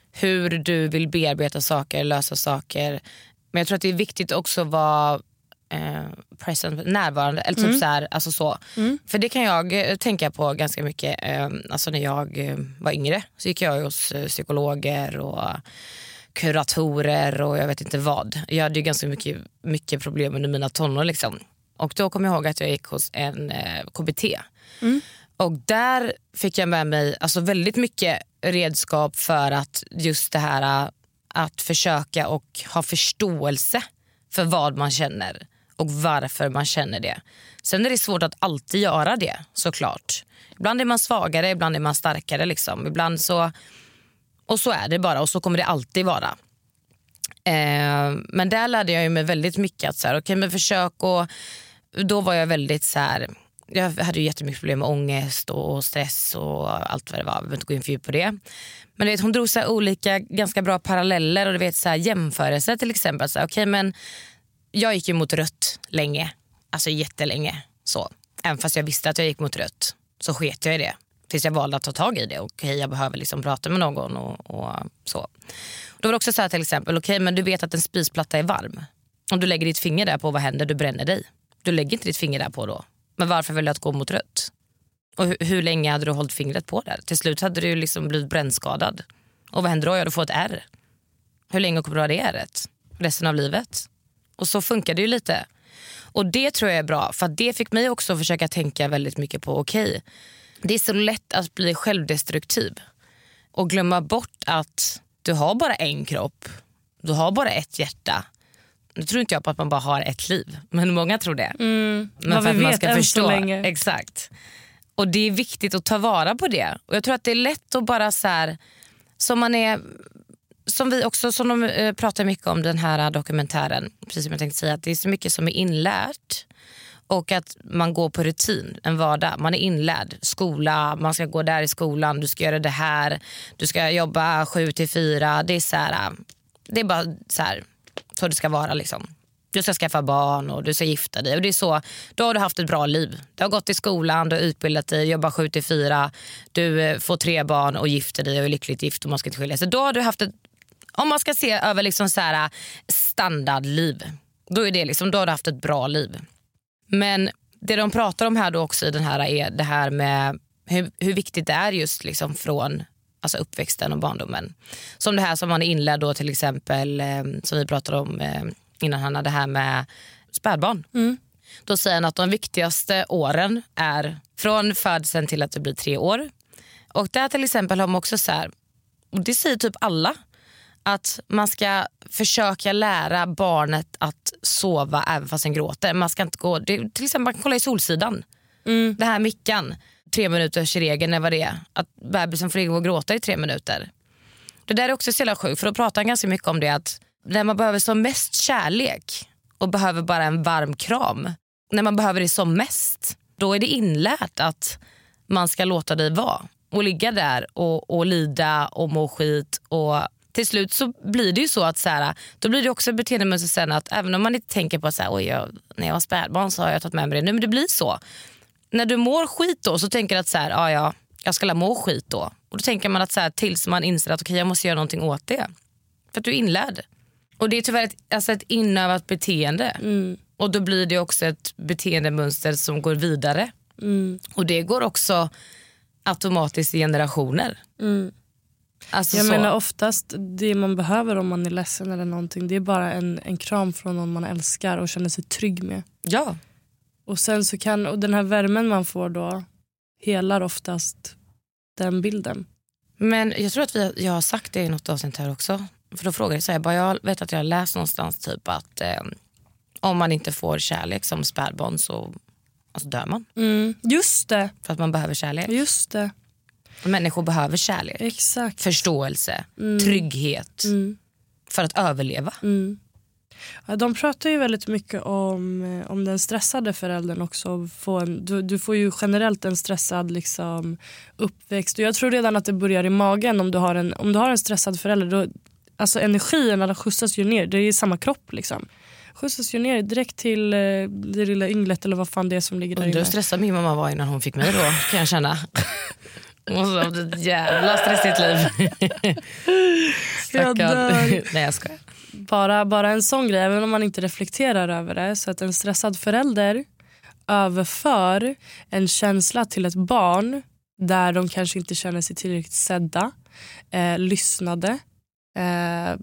Hur du vill bearbeta saker, lösa saker. Men jag tror att det är viktigt också att vara eh, present, närvarande. Eller typ Mm. så här, alltså så. För det kan jag eh, tänka på ganska mycket. Eh, alltså när jag eh, var yngre så gick jag hos eh, psykologer och kuratorer och jag vet inte vad. Jag hade ju ganska mycket, mycket problem under mina tonår. Liksom. Och då kom jag ihåg att jag gick hos en eh, KBT. Och där fick jag med mig alltså väldigt mycket redskap för att just det här äh, att försöka och ha förståelse för vad man känner och varför man känner det. Sen är det svårt att alltid göra det såklart. Ibland är man svagare, ibland är man starkare. Liksom. Ibland så, och så är det bara och så kommer det alltid vara. Eh, men där lärde jag mig väldigt mycket att så här, okay, men försök och då var jag väldigt så här, jag hade ju jättemycket problem med ångest och stress och allt vad det var. Vi behöver inte gå in för djupt på det. Men vet, hon drog så olika ganska bra paralleller och du vet, så här, jämförelser till exempel. Så här, okay, men jag gick ju mot rött länge, alltså jättelänge. Så. Även fast jag visste att jag gick mot rött så sket jag i det. Tills jag valde att ta tag i det. Okej, okay, jag behöver liksom prata med någon och, och så. Då var det också så här till exempel, okay, men du vet att en spisplatta är varm. Om du lägger ditt finger där på, vad händer? Du bränner dig. Du lägger inte ditt finger där på då. Men varför väljer du att gå mot rött? Och hur, hur, länge hade du hållit fingret på där? Till slut hade du liksom blivit brännskadad. Och vad händer då? Ja, du får ett R. Hur länge kommer du ha det ärret? Resten av livet? Och så funkar det ju lite. Och det tror jag är bra för det fick mig också försöka tänka väldigt mycket på okej, okay, det är så lätt att bli självdestruktiv och glömma bort att du har bara en kropp, du har bara ett hjärta. Nu tror inte jag på att man bara har ett liv, men många tror det. Mm. Men för att man ska förstå. Exakt. Och det är viktigt att ta vara på det. Och Jag tror att det är lätt att bara så här, som man är som vi också som de eh, pratar mycket om den här dokumentären, precis som jag tänkte säga, att det är så mycket som är inlärt och att man går på rutin, en vardag. Man är inlärd. Skola, man ska gå där i skolan, du ska göra det här, du ska jobba sju till fyra. Det är, så här, det är bara så här, så det ska vara. Liksom. Du ska skaffa barn och du ska gifta dig. Och det är så, då har du haft ett bra liv. Du har gått i skolan, du har utbildat dig, jobbar sju till fyra. Du eh, får tre barn och gifter dig och är lyckligt gift och man ska inte skilja sig. Då har du haft ett, om man ska se över liksom så här, standardliv, då, är det liksom, då har du haft ett bra liv. Men det de pratar om här då också i den här är det här med hur, hur viktigt det är just liksom från alltså uppväxten och barndomen. Som det här som man är inlärd då till exempel, eh, som vi pratade om eh, innan Hanna, det här med spädbarn. Mm. Då säger han att de viktigaste åren är från födseln till att du blir tre år. Och där till exempel har man också så här, och det säger typ alla, att man ska försöka lära barnet att sova även fast den gråter. Man ska inte gå, det, till exempel man kan kolla i Solsidan. Mm. Det här mickan, tre minuters regeln, vad det är. Att bebisen får ligga och gråta i tre minuter. Det där är också så jävla sjukt för då pratar han ganska mycket om det att när man behöver som mest kärlek och behöver bara en varm kram. När man behöver det som mest, då är det inlärt att man ska låta dig vara och ligga där och, och lida och må skit. Och till slut så blir det ju så att så här, då blir det också ett beteendemönster sen att även om man inte tänker på att när jag var spädbarn så har jag tagit med mig det. Nej, men det blir så. När du mår skit då så tänker du att så här, ah, ja, jag ska må skit då. Och då tänker man att så här, tills man inser att okay, jag måste göra någonting åt det. För att du är inlärd. Och det är tyvärr ett, alltså ett inövat beteende. Mm. Och då blir det också ett beteendemönster som går vidare. Mm. Och det går också automatiskt i generationer. Mm. Alltså jag så. menar oftast det man behöver om man är ledsen eller någonting det är bara en, en kram från någon man älskar och känner sig trygg med. Ja. Och sen så kan, och den här värmen man får då helar oftast den bilden. Men jag tror att vi, jag har sagt det i något avsnitt här också. För då frågade jag, så här, bara, jag vet att jag har läst någonstans typ att eh, om man inte får kärlek som spädbarn så alltså dör man. Mm. Just det. För att man behöver kärlek. Just det. Människor behöver kärlek. Exakt. Förståelse, Mm. trygghet. Mm. För att överleva. Mm. De pratar ju väldigt mycket om, eh, om den stressade föräldern också. Få en, du, du får ju generellt en stressad liksom, uppväxt. Och jag tror redan att det börjar i magen om du har en, om du har en stressad förälder. Då, alltså energierna skjutsas ju ner, det är samma kropp. Liksom. Skjutsas ju ner direkt till eh, det lilla ynglet eller vad fan det är som ligger där Undrar hur stressad min mamma var innan hon fick mig då kan jag känna. Hon måste ha haft ett jävla stressigt liv. <laughs> Jag dör. Nej jag skojar bara, bara en sån grej, även om man inte reflekterar över det. Så att en stressad förälder överför en känsla till ett barn där de kanske inte känner sig tillräckligt sedda, eh, lyssnade, eh,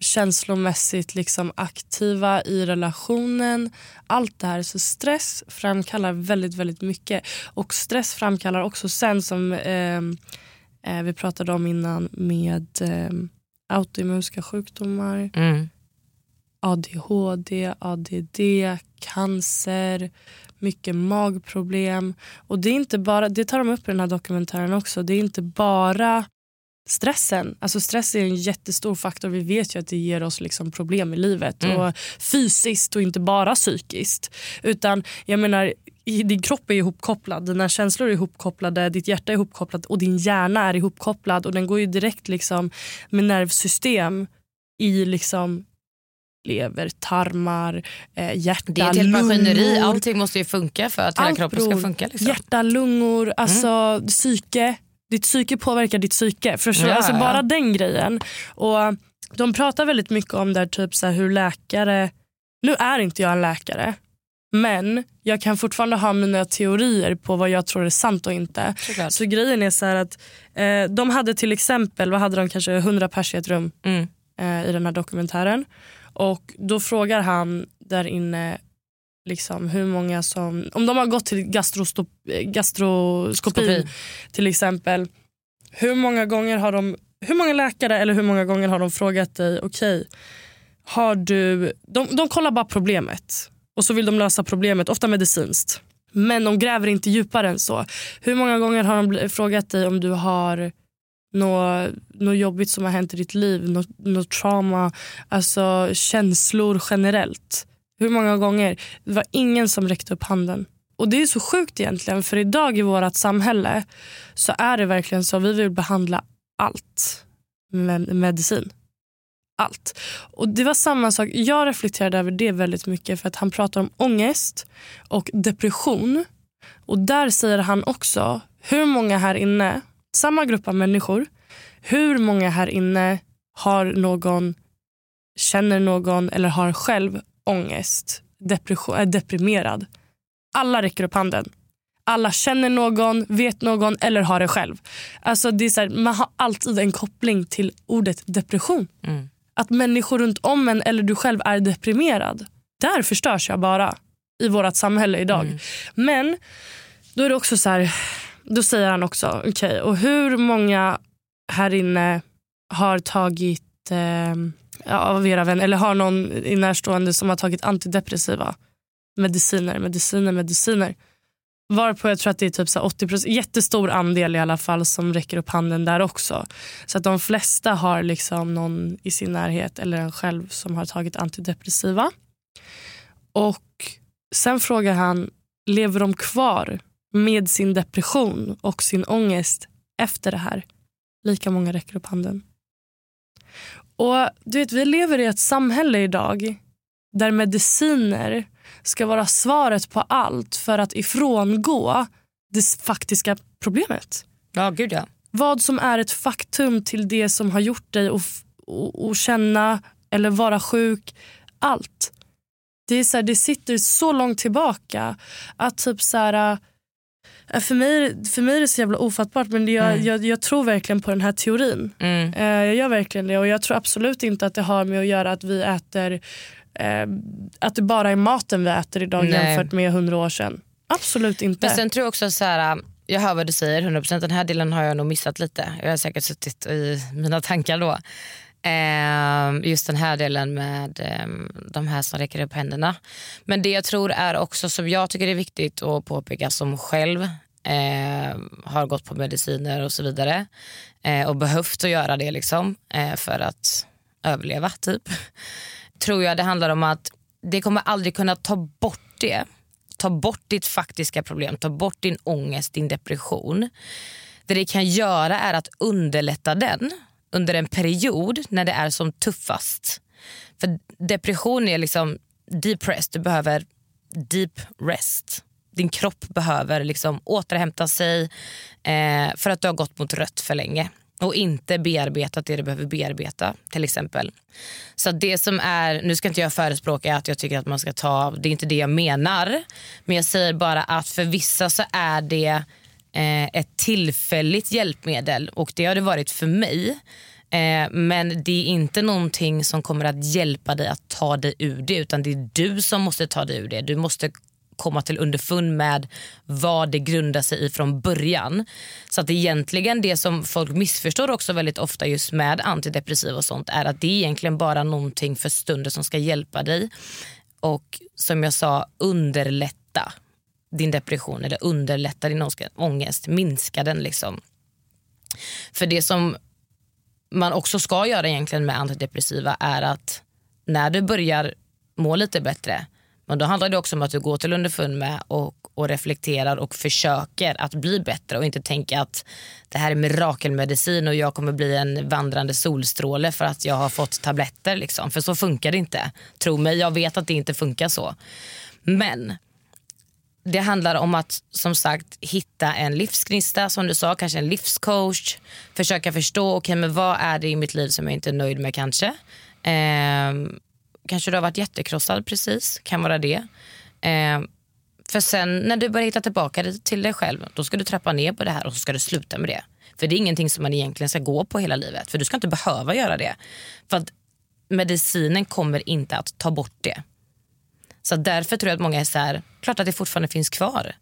känslomässigt liksom aktiva i relationen. Allt det här. Så stress framkallar väldigt, väldigt mycket. Och stress framkallar också sen som eh, eh vi pratade om innan med eh, autoimmunska sjukdomar. Mm. ADHD, ADD, cancer, mycket magproblem. Och det, är inte bara, det tar de upp i den här dokumentären också. Det är inte bara stressen. Alltså stress är en jättestor faktor. Vi vet ju att det ger oss liksom problem i livet. Mm. Och Fysiskt och inte bara psykiskt. Utan jag menar din kropp är ihopkopplad, dina känslor är ihopkopplade, ditt hjärta är ihopkopplat och din hjärna är ihopkopplad och den går ju direkt liksom med nervsystem i liksom lever, tarmar, eh, hjärta, Det är ett helt maskineri. lungor. Allting måste ju funka för att hela kroppen ska funka. Liksom. Hjärta, lungor, alltså psyke. Ditt psyke påverkar ditt psyke. Förstår? Ja, alltså, ja. bara den grejen. Och De pratar väldigt mycket om där, typ så här, hur läkare... Nu är inte jag en läkare, men jag kan fortfarande ha mina teorier på vad jag tror är sant och inte. Såklart. Så grejen är så här att eh, de hade till exempel, vad hade de kanske 100 pers i ett rum Mm. eh, i den här dokumentären. Och då frågar han där inne liksom hur många som, om de har gått till gastrostop, gastroskopi Skopi. till exempel. Hur många gånger har de, hur många läkare eller hur många gånger har de frågat dig, okej, har du, de, de kollar bara problemet och så vill de lösa problemet, ofta medicinskt. Men de gräver inte djupare än så. Hur många gånger har de frågat dig om du har något, något jobbigt som har hänt i ditt liv, något, något trauma, alltså känslor generellt. Hur många gånger? Det var ingen som räckte upp handen. Och Det är så sjukt egentligen, för idag i vårt samhälle så är det verkligen så vi vill behandla allt med medicin. Allt. Och Det var samma sak, jag reflekterade över det väldigt mycket för att han pratar om ångest och depression. Och där säger han också, hur många här inne, samma grupp av människor, hur många här inne har någon, känner någon eller har själv ångest, depression, är deprimerad? Alla räcker upp handen. Alla känner någon, vet någon eller har det själv. Alltså det är så här, man har alltid en koppling till ordet depression. Mm. Att människor runt om en eller du själv är deprimerad. Där förstörs jag bara i vårt samhälle idag. Men då är det också så här, då säger han också, okej och hur många här inne har tagit eh, av era vänner eller har någon i närstående som har tagit antidepressiva mediciner, mediciner, mediciner. Varpå jag tror att det är typ så 80% jättestor andel i alla fall som räcker upp handen där också. Så att de flesta har liksom någon i sin närhet eller en själv som har tagit antidepressiva. Och sen frågar han, lever de kvar med sin depression och sin ångest efter det här? Lika många räcker upp handen. Och du vet, Vi lever i ett samhälle idag där mediciner ska vara svaret på allt för att ifrångå det faktiska problemet. Ja, gud ja. Vad som är ett faktum till det som har gjort dig att känna eller vara sjuk. Allt. Det, är så här, det sitter så långt tillbaka att typ så här, för, mig, för mig är det så jävla ofattbart men jag, Mm. jag, jag tror verkligen på den här teorin. Mm. Eh, jag gör verkligen det och jag tror absolut inte att det har med att göra att vi äter eh, att det bara är maten vi äter idag Nej. jämfört med hundra år sedan. Absolut inte. Men sen tror jag också så här, jag hör vad du säger 100%, den här delen har jag nog missat lite. Jag har säkert suttit i mina tankar då. Ehm, just den här delen med ehm, de här som räcker upp händerna. Men det jag tror är också som jag tycker är viktigt att påpeka som själv ehm, har gått på mediciner och så vidare eh, och behövt att göra det liksom eh, för att överleva typ. Tror jag det handlar om att det kommer aldrig kunna ta bort det ta bort ditt faktiska problem, ta bort din ångest, din depression. Det det kan göra är att underlätta den under en period när det är som tuffast. För depression är liksom deep rest, du behöver deep rest. Din kropp behöver liksom återhämta sig eh, för att du har gått mot rött för länge och inte bearbetat det du behöver bearbeta till exempel. Så det som är, nu ska inte jag förespråka att jag tycker att man ska ta, det är inte det jag menar. Men jag säger bara att för vissa så är det Eh, ett tillfälligt hjälpmedel och det har det varit för mig. Eh, men det är inte någonting som kommer att hjälpa dig att ta dig ur det utan det är du som måste ta dig ur det. Du måste komma till underfund med vad det grundar sig i från början. Så att egentligen det som folk missförstår också väldigt ofta just med antidepressiva och sånt är att det är egentligen bara någonting för stunden som ska hjälpa dig och som jag sa underlätta din depression eller underlätta din ångest, minska den liksom. För det som man också ska göra egentligen med antidepressiva är att när du börjar må lite bättre men då handlar det också om att du går till underfund med och, och reflekterar och försöker att bli bättre och inte tänka att det här är mirakelmedicin och jag kommer bli en vandrande solstråle för att jag har fått tabletter. Liksom. För så funkar det inte. Tro mig, jag vet att det inte funkar så. Men det handlar om att som sagt hitta en livsgnista, som du sa, kanske en livscoach. Försöka förstå, okay, men vad är det i mitt liv som jag inte är nöjd med kanske. Eh, kanske du har varit jättekrossad precis, kan vara det. Eh, för sen när du börjar hitta tillbaka till dig själv, då ska du trappa ner på det här och så ska du sluta med det. För det är ingenting som man egentligen ska gå på hela livet. För du ska inte behöva göra det. För att medicinen kommer inte att ta bort det. Så därför tror jag att många är så här, klart att det fortfarande finns kvar.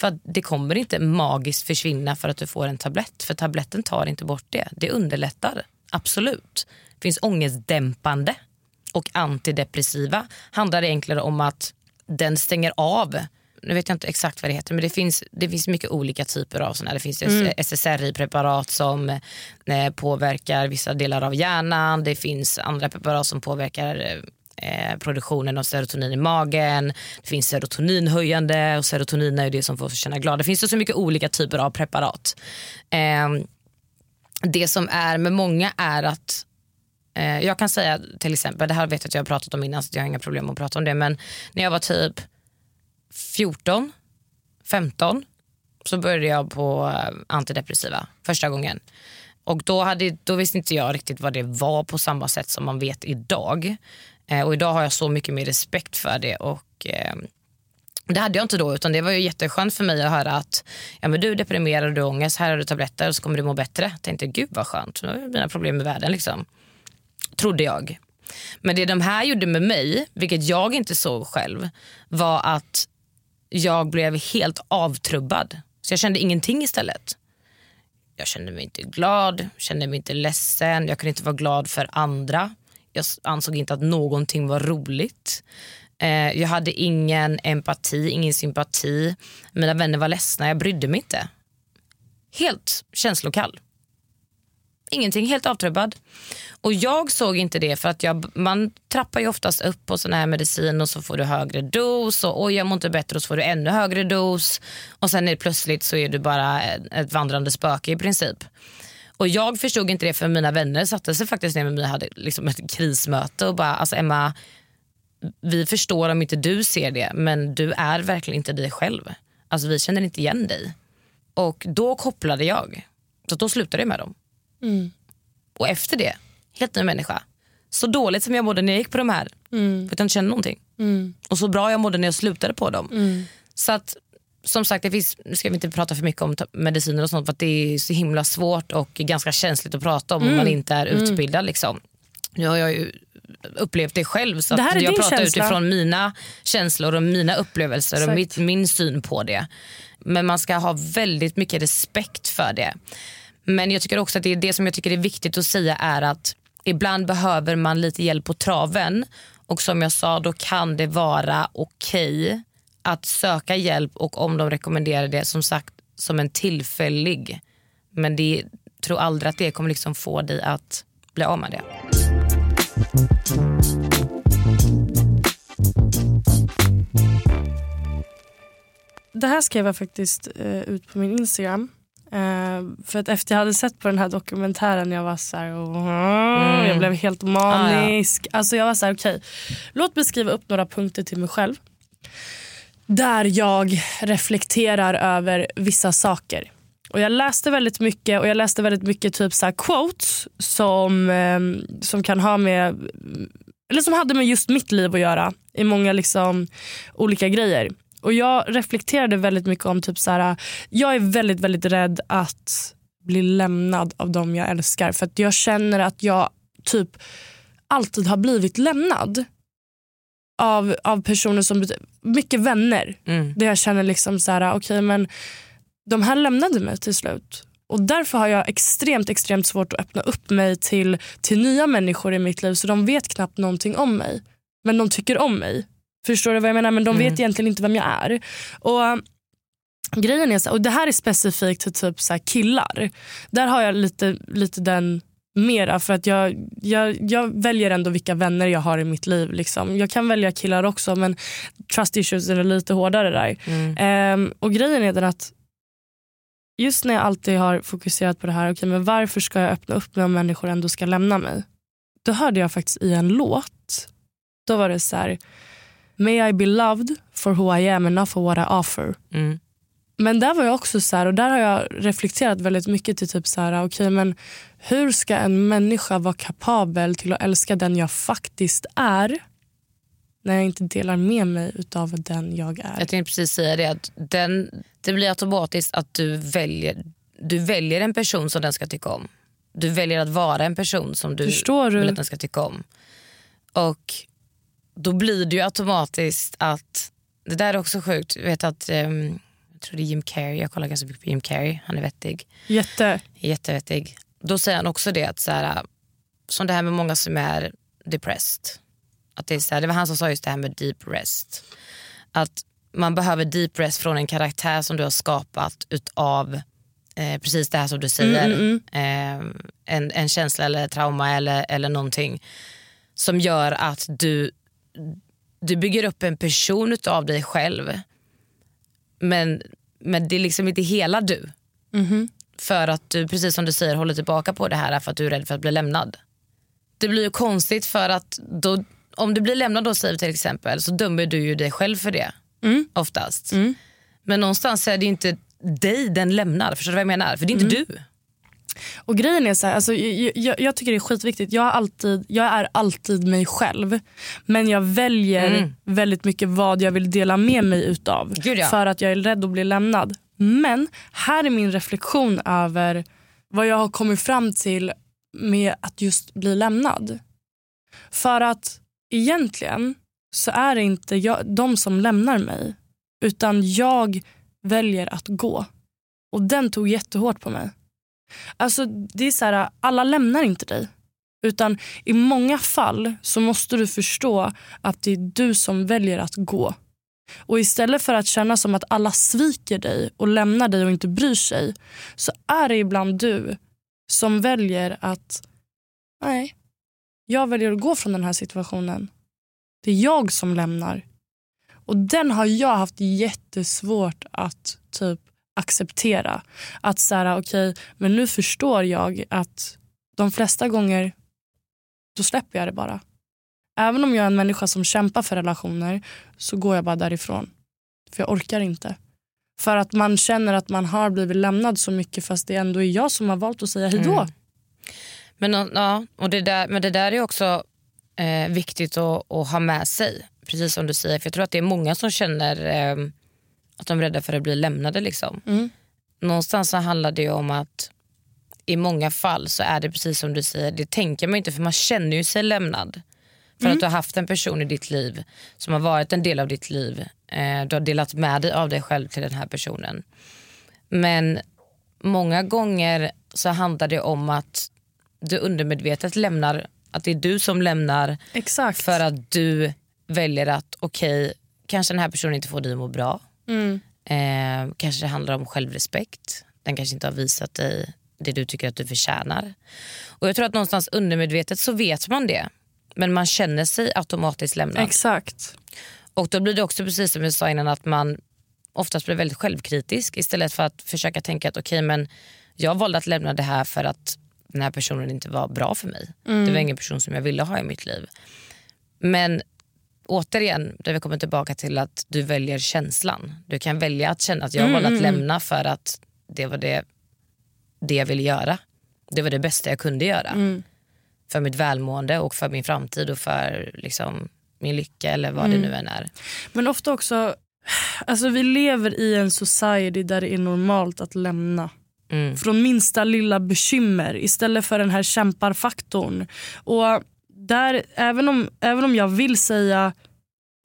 För att det kommer inte magiskt försvinna för att du får en tablett. För tabletten tar inte bort det. Det underlättar, absolut. Det finns ångestdämpande och antidepressiva handlar egentligen om att den stänger av nu vet jag inte exakt vad det heter men det finns, det finns mycket olika typer av sådana. Det finns mm. SSRI-preparat som eh, påverkar vissa delar av hjärnan. Det finns andra preparat som påverkar eh, produktionen av serotonin i magen. Det finns serotoninhöjande och serotonin är det som får oss att känna glad. Det finns så mycket olika typer av preparat. Eh, det som är med många är att Eh, jag kan säga till exempel, det här vet jag att jag har pratat om innan så jag har inga problem att prata om det. Men när jag var typ 14, 15 så började jag på eh, antidepressiva första gången. Och då, hade, då visste inte jag riktigt vad det var på samma sätt som man vet idag. Eh, och idag har jag så mycket mer respekt för det. Och, eh, det hade jag inte då utan det var ju jätteskönt för mig att höra att ja, men du är deprimerad och du har ångest, här har du tabletter och så kommer du må bättre. Jag tänkte gud vad skönt, nu är mina problem i världen. Liksom trodde jag. Men det de här gjorde med mig, vilket jag inte såg själv, var att jag blev helt avtrubbad. Så jag kände ingenting istället. Jag kände mig inte glad, kände mig inte ledsen, jag kunde inte vara glad för andra. Jag ansåg inte att någonting var roligt. Eh, jag hade ingen empati, ingen sympati. Mina vänner var ledsna, jag brydde mig inte. Helt känslokall. Ingenting, helt avtrubbad. Och jag såg inte det för att jag, man trappar ju oftast upp på sån här medicin och så får du högre dos och oj jag mår inte bättre och så får du ännu högre dos och sen är plötsligt så är du bara ett vandrande spöke i princip. Och jag förstod inte det för mina vänner satte sig faktiskt ner med mig och hade liksom ett krismöte och bara alltså Emma vi förstår om inte du ser det men du är verkligen inte dig själv. Alltså vi känner inte igen dig. Och då kopplade jag. Så då slutade jag med dem. Mm. Och efter det, helt ny människa. Så dåligt som jag mådde när jag gick på de här, mm. för att jag inte kände någonting. Mm. Och så bra jag mådde när jag slutade på dem. Mm. Så att som sagt, det finns, nu ska vi inte prata för mycket om mediciner och sånt för det är så himla svårt och ganska känsligt att prata om om man mm. inte är mm. utbildad. Liksom. Nu har jag ju upplevt det själv så det jag pratar känsla. utifrån mina känslor och mina upplevelser Exakt. och mitt, min syn på det. Men man ska ha väldigt mycket respekt för det. Men jag tycker också att det, är det som jag tycker är viktigt att säga är att ibland behöver man lite hjälp på traven. Och som jag sa, då kan det vara okej okay att söka hjälp och om de rekommenderar det som sagt som en tillfällig. Men det tror aldrig att det kommer liksom få dig att bli av med det. Det här skrev jag faktiskt uh, ut på min Instagram. Uh, för att efter jag hade sett på den här dokumentären jag var så här, mm. jag blev helt manisk. Ah, ja. Alltså jag var så här, okej, okay, låt mig skriva upp några punkter till mig själv. Där jag reflekterar över vissa saker. Och Jag läste väldigt mycket och jag läste väldigt mycket typ så quotes som, ehm, som kan ha med eller som hade med just mitt liv att göra i många liksom, olika grejer. Och Jag reflekterade väldigt mycket om typ så här, jag är väldigt väldigt rädd att bli lämnad av dem jag älskar. För att jag känner att jag typ alltid har blivit lämnad av, av personer som mycket vänner. Mm. Där jag känner liksom så här, okej men de här lämnade mig till slut. Och därför har jag extremt extremt svårt att öppna upp mig till, till nya människor i mitt liv. Så de vet knappt någonting om mig. Men de tycker om mig. Förstår du vad jag menar? Men de Mm. vet egentligen inte vem jag är. Och grejen är så, och Det här är specifikt till typ så killar. Där har jag lite, lite den mera för att jag, jag, jag väljer ändå vilka vänner jag har i mitt liv. Liksom. Jag kan välja killar också men trust issues är lite hårdare där. Ehm, och grejen är den att just när jag alltid har fokuserat på det här, okay, men varför ska jag öppna upp mig om människor ändå ska lämna mig? Då hörde jag faktiskt i en låt, då var det så här, May I be loved for who I am and not for what I offer. Mm. Men där var jag också så här, och där har jag reflekterat väldigt mycket till typ så här, okay, men hur ska en människa vara kapabel till att älska den jag faktiskt är när jag inte delar med mig utav den jag är? Jag tänkte precis säga det. Att den, det blir automatiskt att du väljer, du väljer en person som den ska tycka om. Du väljer att vara en person som du Förstår du? vill att den ska tycka om. Och då blir det ju automatiskt att, det där är också sjukt, jag vet att jag tror det är Jim Carrey, jag kollar ganska mycket på Jim Carrey, han är vettig. Jätte. Jättevettig. Då säger han också det att så här, som det här med många som är depressed. Att det, är så här, det var han som sa just det här med deep rest. Att man behöver deep rest från en karaktär som du har skapat utav eh, precis det här som du säger. Mm, Eh, en, en känsla eller trauma eller, eller någonting som gör att du, du bygger upp en person utav dig själv. Men, men det är liksom inte hela du. Mhm. För att du, precis som du säger, håller tillbaka på det här för att du är rädd för att bli lämnad. Det blir ju konstigt för att då, om du blir lämnad då säger till exempel så dömer du ju dig själv för det. Mm. Oftast. Men någonstans är det ju inte dig den lämnar. Förstår du vad jag menar? För det är inte Mm. du. Och grejen är så här, alltså, jag, jag, tycker det är skitviktigt. Jag, alltid, jag är alltid mig själv. Men jag väljer Mm. väldigt mycket vad jag vill dela med mig utav. Gud, ja. För att jag är rädd att bli lämnad. Men här är min reflektion över vad jag har kommit fram till med att just bli lämnad. För att egentligen så är det inte jag, de som lämnar mig. Utan jag väljer att gå. Och den tog jättehårt på mig. Alltså det är så här, alla lämnar inte dig. Utan i många fall så måste du förstå att det är du som väljer att gå. Och istället för att känna som att alla sviker dig och lämnar dig och inte bryr sig så är det ibland du som väljer att nej, jag väljer att gå från den här situationen. Det är jag som lämnar. Och den har jag haft jättesvårt att typ acceptera. Att så här, okej, men nu förstår jag att de flesta gånger då släpper jag det bara. Även om jag är en människa som kämpar för relationer så går jag bara därifrån. För jag orkar inte. För att man känner att man har blivit lämnad så mycket fast det ändå är jag som har valt att säga hejdå. Mm. Men, ja, och det där, men det där är också eh, viktigt att, att ha med sig. Precis som du säger. För Jag tror att det är många som känner eh, att de är rädda för att bli lämnade. Liksom. Mm. Någonstans så handlar det om att i många fall så är det precis som du säger, det tänker man inte för man känner ju sig lämnad. För Mm. att du har haft en person i ditt liv som har varit en del av ditt liv. Eh, du har delat med dig av dig själv till den här personen. Men många gånger så handlar det om att du undermedvetet lämnar, att det är du som lämnar Exakt. för att du väljer att okej, kanske den här personen inte får dig att må bra. Mm. Eh, kanske det handlar om självrespekt. Den kanske inte har visat dig det du tycker att du förtjänar. Och Jag tror att någonstans undermedvetet så vet man det. Men man känner sig automatiskt lämnad. Exakt. Och då blir det också precis som jag sa innan att man oftast blir väldigt självkritisk istället för att försöka tänka att okej men jag valde att lämna det här för att den här personen inte var bra för mig. Mm. Det var ingen person som jag ville ha i mitt liv. Men återigen, där vi kommer tillbaka till att du väljer känslan. Du kan välja att känna att jag Mm, valde att mm, mm. lämna för att det var det, det jag ville göra. Det var det bästa jag kunde göra. Mm. För mitt välmående och för min framtid och för liksom, min lycka eller vad Mm. det nu än är. Men ofta också, alltså vi lever i en society där det är normalt att lämna. Från minsta lilla bekymmer istället för den här kämparfaktorn. Och där, även, om, även om jag vill säga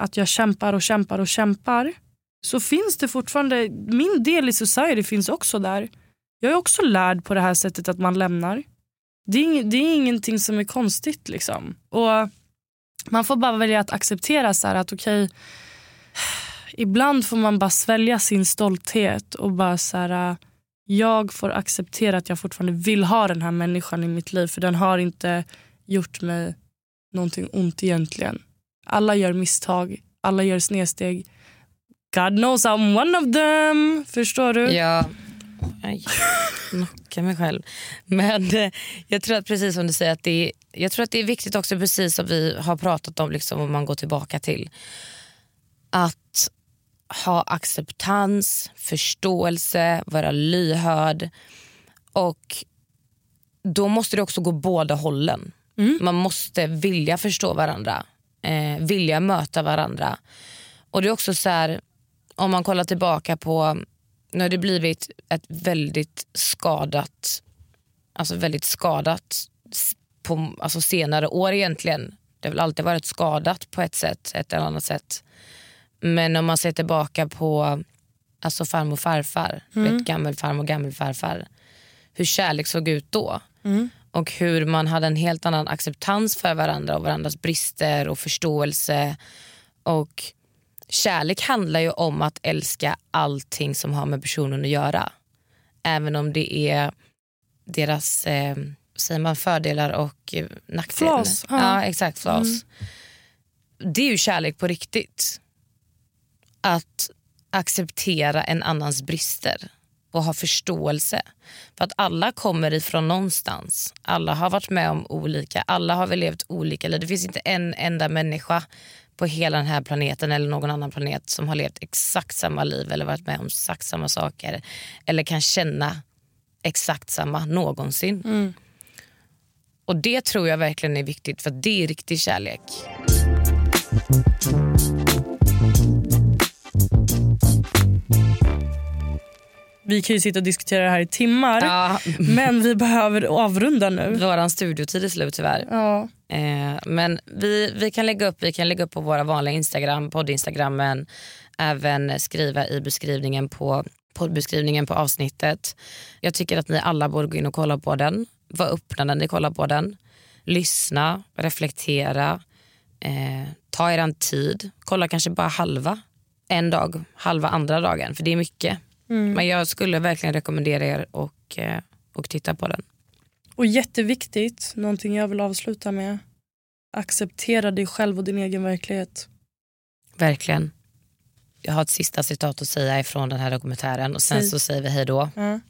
att jag kämpar och kämpar och kämpar så finns det fortfarande, min del i society finns också där. Jag är också lärd på det här sättet att man lämnar. Det är, det är ingenting som är konstigt. liksom. Och Man får bara välja att acceptera så att okej, okay, ibland får man bara svälja sin stolthet och bara så här, jag får acceptera att jag fortfarande vill ha den här människan i mitt liv för den har inte gjort mig någonting ont egentligen. Alla gör misstag, alla gör snedsteg. God knows I'm one of them. Förstår du? Ja. Aj, knocka mig själv. Men eh, jag tror att precis som du säger att det är, jag tror att det är viktigt också precis som vi har pratat om liksom, om man går tillbaka till. Att ha acceptans, förståelse, vara lyhörd. Och då måste det också gå båda hållen. Mm. Man måste vilja förstå varandra, eh, vilja möta varandra. Och det är också så här, om man kollar tillbaka på, nu har det blivit ett väldigt skadat, alltså väldigt skadat på alltså senare år egentligen. Det har väl alltid varit skadat på ett sätt, ett eller annat sätt. Men om man ser tillbaka på alltså farmor och farfar, mm. vet, gammelfarmor och gammelfarfar. Hur kärlek såg ut då. Mm. Och hur man hade en helt annan acceptans för varandra och varandras brister och förståelse. Och kärlek handlar ju om att älska allting som har med personen att göra. Även om det är deras eh, säger man, fördelar och eh, nackdelar. Flas. Ja. ja, exakt. Flas. Mm. Det är ju kärlek på riktigt att acceptera en annans brister och ha förståelse. För att alla kommer ifrån någonstans. Alla har varit med om olika, alla har väl levt olika liv. Det finns inte en enda människa på hela den här planeten eller någon annan planet som har levt exakt samma liv eller varit med om exakt samma saker eller kan känna exakt samma någonsin. Mm. Och det tror jag verkligen är viktigt för det är riktig kärlek. Vi kan ju sitta och diskutera det här i timmar. Ja. <laughs> Men vi behöver avrunda nu. Vår studiotid är slut tyvärr. Ja. Eh, men vi, vi, kan lägga upp, vi kan lägga upp på våra vanliga Instagram, poddinstagrammen. Även skriva i beskrivningen på poddbeskrivningen på avsnittet. Jag tycker att ni alla borde gå in och kolla på den. Var öppna när ni kollar på den. Lyssna, reflektera. Eh, ta er tid. Kolla kanske bara halva en dag, halva andra dagen. För det är mycket. Mm. Men jag skulle verkligen rekommendera er och, eh, och titta på den. Och jätteviktigt, någonting jag vill avsluta med. Acceptera dig själv och din egen verklighet. Verkligen. Jag har ett sista citat att säga ifrån den här dokumentären och sen Säg. så säger vi hej då. Mm.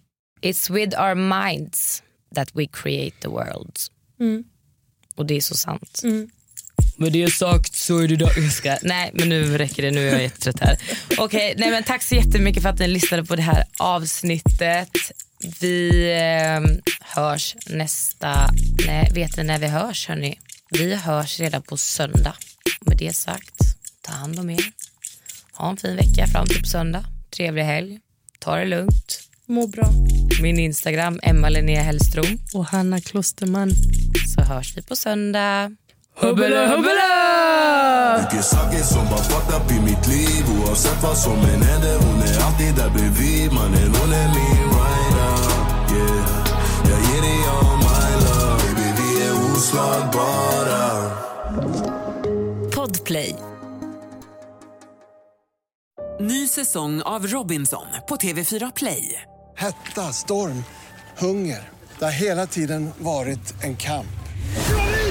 It's with our minds that we create the world. Mm. Och det är så sant. Mm. Med det sagt så är det dags. Nej men nu räcker det, nu är jag jättetrött här. Okej, okay, men tack så jättemycket för att ni lyssnade på det här avsnittet. Vi eh, hörs nästa, nej, vet ni när vi hörs hörni? Vi hörs redan på söndag. Med det sagt, ta hand om er. Ha en fin vecka fram till på söndag. Trevlig helg. Ta det lugnt. Må bra. Min Instagram, Emma Linnea Hellström. Och Hanna Klosterman. Så hörs vi på söndag. Hubbele hubbele! Mycket saker som var fucked up i mitt liv Oavsett vad som än händer, hon är alltid där bredvid Mannen, hon är min rider yeah. Jag ger dig all my love Baby, vi är oslagbara Podplay Ny säsong av Robinson på TV4 Play. Hetta, storm, hunger. Det har hela tiden varit en kamp.